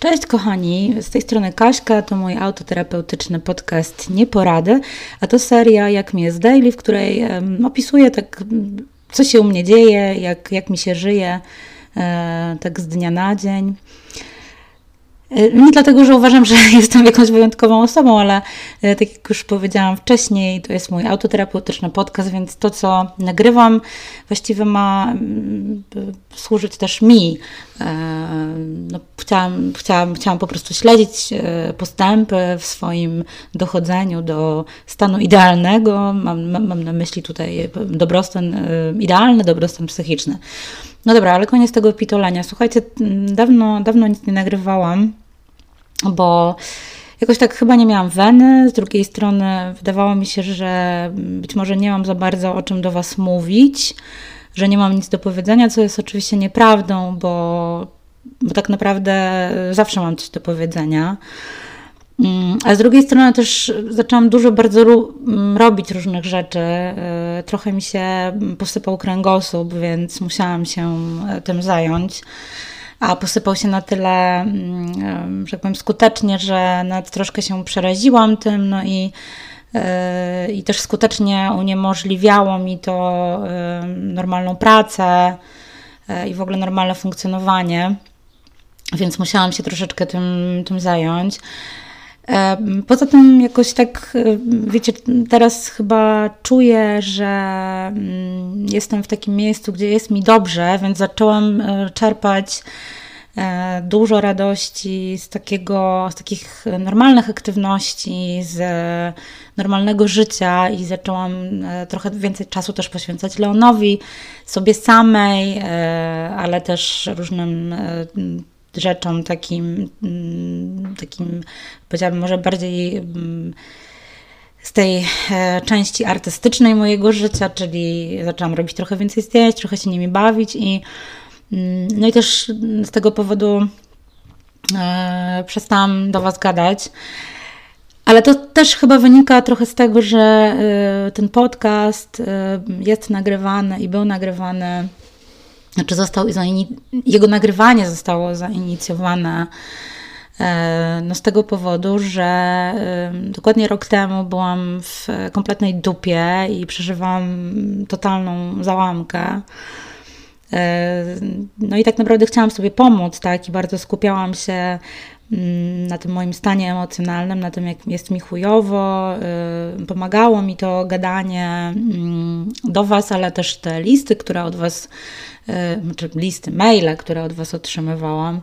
Cześć kochani, z tej strony Kaśka, to mój autoterapeutyczny podcast Nieporady, a to seria Jak mi jest daily, w której um, opisuję tak, co się u mnie dzieje, jak, jak mi się żyje, e, tak z dnia na dzień. E, nie dlatego, że uważam, że jestem jakąś wyjątkową osobą, ale e, tak jak już powiedziałam wcześniej, to jest mój autoterapeutyczny podcast, więc to, co nagrywam, właściwie ma mm, służyć też mi. E, no, chciałam, chciałam, chciałam po prostu śledzić postępy w swoim dochodzeniu do stanu idealnego. Mam, mam na myśli tutaj dobrostan idealny, dobrostan psychiczny. No dobra, ale koniec tego pitolenia. Słuchajcie, dawno, dawno nic nie nagrywałam, bo jakoś tak chyba nie miałam weny. Z drugiej strony wydawało mi się, że być może nie mam za bardzo o czym do Was mówić, że nie mam nic do powiedzenia, co jest oczywiście nieprawdą, bo, bo tak naprawdę zawsze mam coś do powiedzenia. Mm, a z drugiej strony też zaczęłam dużo bardzo mm, robić różnych rzeczy. Y, trochę mi się posypał kręgosłup, więc musiałam się e, tym zająć. A posypał się na tyle, mm, że tak powiem, skutecznie, że nawet troszkę się przeraziłam tym, no i, e, i też skutecznie uniemożliwiało mi to normalną pracę e, i w ogóle normalne funkcjonowanie. Więc musiałam się troszeczkę tym, tym zająć. Poza tym jakoś tak, wiecie, teraz chyba czuję, że mm, jestem w takim miejscu, gdzie jest mi dobrze, więc zaczęłam e, czerpać e, dużo radości z takiego, z takich normalnych aktywności, z normalnego życia i zaczęłam e, trochę więcej czasu też poświęcać Leonowi, sobie samej, ale też różnym rzeczom takim, mm, takim powiedziałabym może bardziej mm, z tej e, części artystycznej mojego życia, czyli zaczęłam robić trochę więcej zdjęć, trochę się nimi bawić i mm, no i też z tego powodu e, przestałam do Was gadać. Ale to też chyba wynika trochę z tego, że e, ten podcast jest nagrywany i był nagrywany znaczy został jego nagrywanie zostało zainicjowane e, no z tego powodu, że e, dokładnie rok temu byłam w kompletnej dupie i przeżywałam totalną załamkę. E, no i tak naprawdę chciałam sobie pomóc, tak, i bardzo skupiałam się na tym moim stanie emocjonalnym, na tym, jak jest mi chujowo. Pomagało mi to gadanie mm, do Was, ale też te listy, które od Was E, czy listy, maile, które od Was otrzymywałam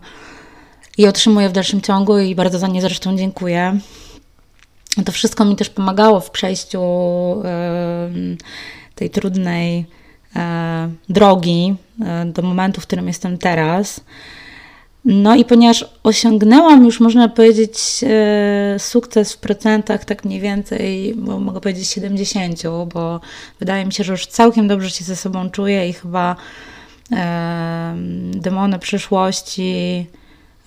i otrzymuję w dalszym ciągu i bardzo za nie zresztą dziękuję. To wszystko mi też pomagało w przejściu tej trudnej drogi do momentu, w którym jestem teraz. No i ponieważ osiągnęłam już, można powiedzieć, sukces w procentach, tak mniej więcej, bo mogę powiedzieć 70, bo wydaje mi się, że już całkiem dobrze się ze sobą czuję i chyba demony przyszłości,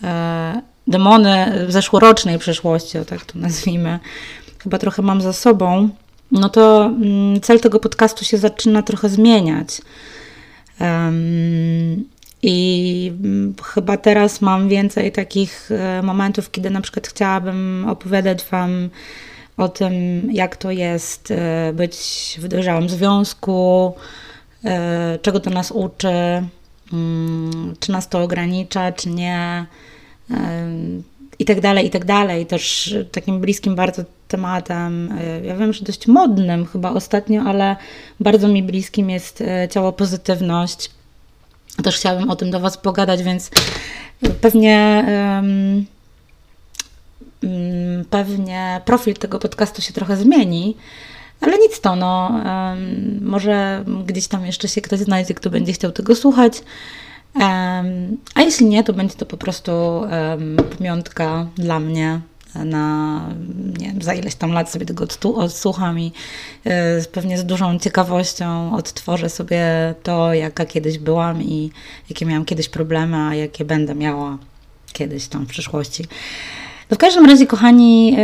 e, demony zeszłorocznej przyszłości, o tak to nazwijmy, chyba trochę mam za sobą, no to mm, cel tego podcastu się zaczyna trochę zmieniać. I mm, chyba teraz mam więcej takich e, momentów, kiedy na przykład chciałabym opowiadać Wam o tym, jak to jest e, być w dojrzałym związku, E, czego to nas uczy, mm, czy nas to ogranicza, czy nie, i tak dalej, i tak dalej. Też takim bliskim bardzo tematem, ja wiem, że dość modnym chyba ostatnio, ale bardzo mi bliskim jest ciało pozytywność. Też chciałabym o tym do Was pogadać, więc pewnie um, pewnie profil tego podcastu się trochę zmieni, ale nic to, no, może gdzieś tam jeszcze się ktoś znajdzie, kto będzie chciał tego słuchać. A jeśli nie, to będzie to po prostu pamiątka dla mnie na nie wiem, za ileś tam lat sobie tego odsłucham i y, pewnie z dużą ciekawością odtworzę sobie to, jaka kiedyś byłam i jakie miałam kiedyś problemy, a jakie będę miała kiedyś tam w przyszłości. No w każdym razie, kochani,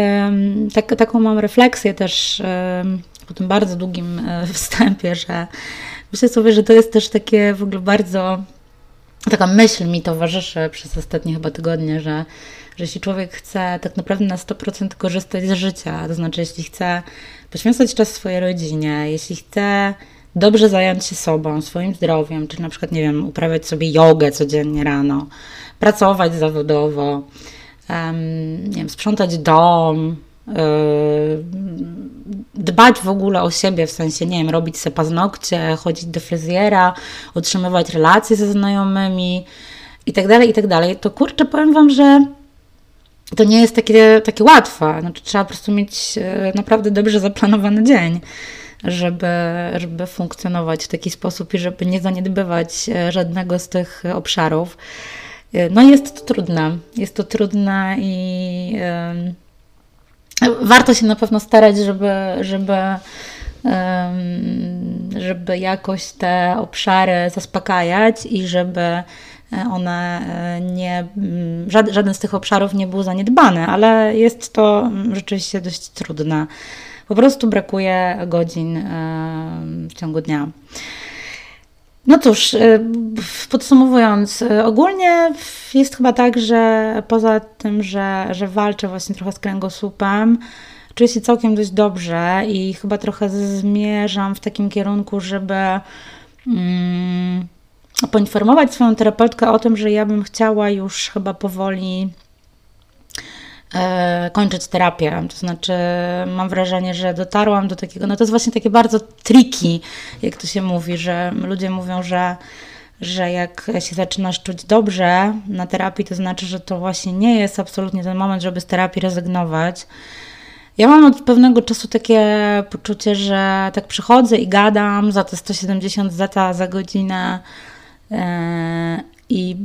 tak, taką mam refleksję też po tym bardzo długim e, wstępie, że myślę sobie, że to jest też takie w ogóle bardzo taka myśl mi towarzyszy przez ostatnie chyba tygodnie, że, że jeśli człowiek chce tak naprawdę na 100% korzystać z życia, to znaczy jeśli chce poświęcać czas swojej rodzinie, jeśli chce dobrze zająć się sobą, swoim zdrowiem, czy na przykład, nie wiem, uprawiać sobie jogę codziennie rano, pracować zawodowo, um, nie wiem, sprzątać dom, dbać w ogóle o siebie, w sensie, nie wiem, robić sobie paznokcie, chodzić do fryzjera, utrzymywać relacje ze znajomymi i tak dalej, i tak to kurczę, powiem Wam, że to nie jest takie, takie łatwe. Znaczy, trzeba po prostu mieć e, naprawdę dobrze zaplanowany dzień, żeby, żeby funkcjonować w taki sposób i żeby nie zaniedbywać e, żadnego z tych obszarów. No jest to trudne. Jest to trudne i yy, warto się na pewno starać, żeby, żeby, żeby jakoś te obszary zaspokajać i żeby E, one e, nie, mm, żaden z tych obszarów nie był zaniedbany, ale jest to mm, rzeczywiście dość trudne. Po prostu brakuje godzin e, w ciągu dnia. No cóż, podsumowując, ogólnie jest chyba tak, że poza tym, że, że walczę właśnie trochę z kręgosłupem, czuję się całkiem dość dobrze i chyba trochę zmierzam w takim kierunku, żeby. Mm, poinformować swoją terapeutkę o tym, że ja bym chciała już chyba powoli kończyć terapię. To znaczy, mam wrażenie, że dotarłam do takiego, no to jest właśnie takie bardzo triki, jak to się mówi, że ludzie mówią, że że jak się zaczynasz czuć dobrze na terapii, to znaczy, że to właśnie nie jest absolutnie ten moment, żeby z terapii rezygnować. Ja mam od pewnego czasu takie poczucie, że tak przychodzę i gadam za te 170 zeta za godzinę, E, I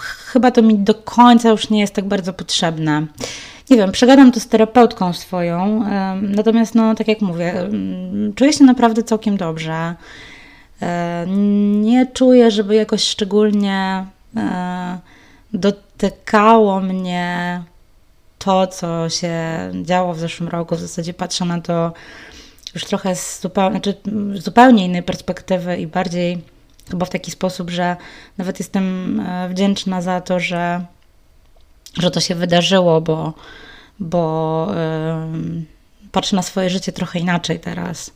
chyba to mi do końca już nie jest tak bardzo potrzebne. Nie wiem, przegadam to z terapeutką swoją, e, natomiast, no, tak jak mówię, czuję się naprawdę całkiem dobrze. E, nie czuję, żeby jakoś szczególnie dotykało mnie to, co się działo w zeszłym roku. W zasadzie patrzę na to już trochę z zupełnie, znaczy zupełnie innej perspektywy i bardziej chyba w taki sposób, że nawet jestem e, wdzięczna za to, że, że to się wydarzyło, bo, bo yy, patrzę na swoje życie trochę inaczej teraz.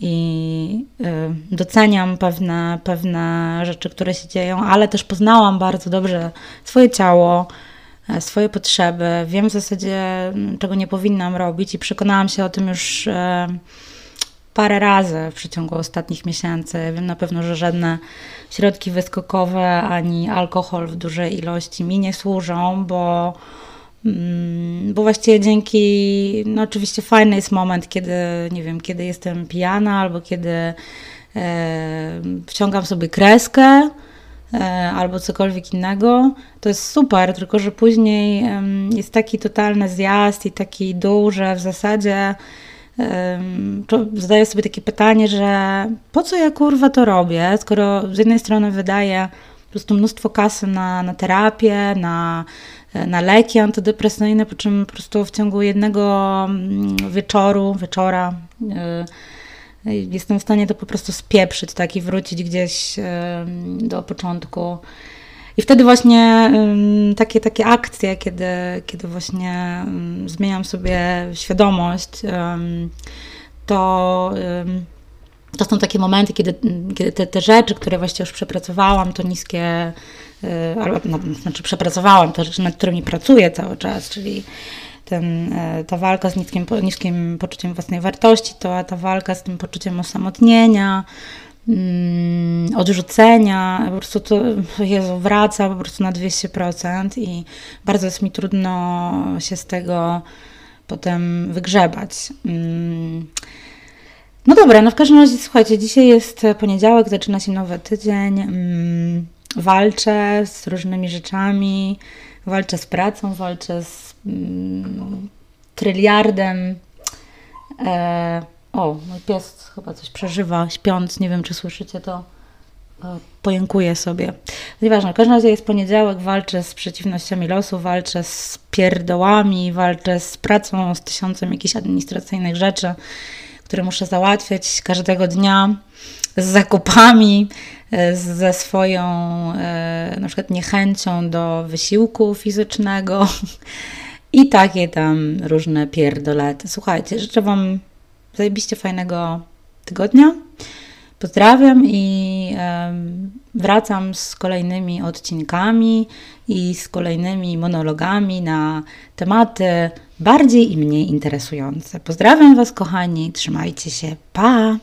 I yy, doceniam pewne, pewne rzeczy, które się dzieją, ale też poznałam bardzo dobrze swoje ciało, swoje potrzeby. Wiem w zasadzie, czego nie powinnam robić, i przekonałam się o tym już. Parę razy w przeciągu ostatnich miesięcy. Wiem na pewno, że żadne środki wyskokowe ani alkohol w dużej ilości mi nie służą, bo, mm, bo właściwie dzięki, no oczywiście fajny jest moment, kiedy, nie wiem, kiedy jestem pijana albo kiedy e, wciągam sobie kreskę e, albo cokolwiek innego, to jest super, tylko że później jest taki totalny zjazd i taki dół, że w zasadzie zadaję sobie takie pytanie, że po co ja kurwa to robię, skoro z jednej strony wydaję po prostu mnóstwo kasy na, na terapię, na, na leki antydepresyjne, po czym po prostu w ciągu jednego mm, wieczoru, wieczora yy, jestem w stanie to po prostu spieprzyć tak i wrócić gdzieś do początku. I wtedy właśnie takie, takie akcje, kiedy, kiedy właśnie zmieniam sobie świadomość, to, to są takie momenty, kiedy, kiedy te, te rzeczy, które właściwie już przepracowałam, to niskie, y, albo no, znaczy przepracowałam te rzeczy, nad którymi pracuję cały czas, czyli ten, e, ta walka z niskim, niskim poczuciem własnej wartości, to ta walka z tym poczuciem osamotnienia, Mm, odrzucenia, po prostu to Jezu, wraca po prostu na 200% i bardzo jest mi trudno się z tego potem wygrzebać. Mm. No dobra, no w każdym razie słuchajcie, dzisiaj jest poniedziałek, zaczyna się nowy tydzień. Mm, walczę z różnymi rzeczami, walczę z pracą, walczę z tryliardem. E, o, mój pies chyba coś przeżywa, śpiąc. Nie wiem, czy słyszycie to. E, pojękuję sobie. Nieważne, w każdym razie jest poniedziałek, walczę z przeciwnościami losu, walczę z pierdołami, walczę z pracą, z tysiącem jakichś administracyjnych rzeczy, które muszę załatwiać każdego dnia, z zakupami, e, ze swoją e, na przykład niechęcią do wysiłku fizycznego i takie tam różne pierdolety. Słuchajcie, życzę Wam zajebiście fajnego tygodnia. Pozdrawiam i wracam z kolejnymi odcinkami i z kolejnymi monologami na tematy bardziej i mniej interesujące. Pozdrawiam Was, kochani, trzymajcie się, pa!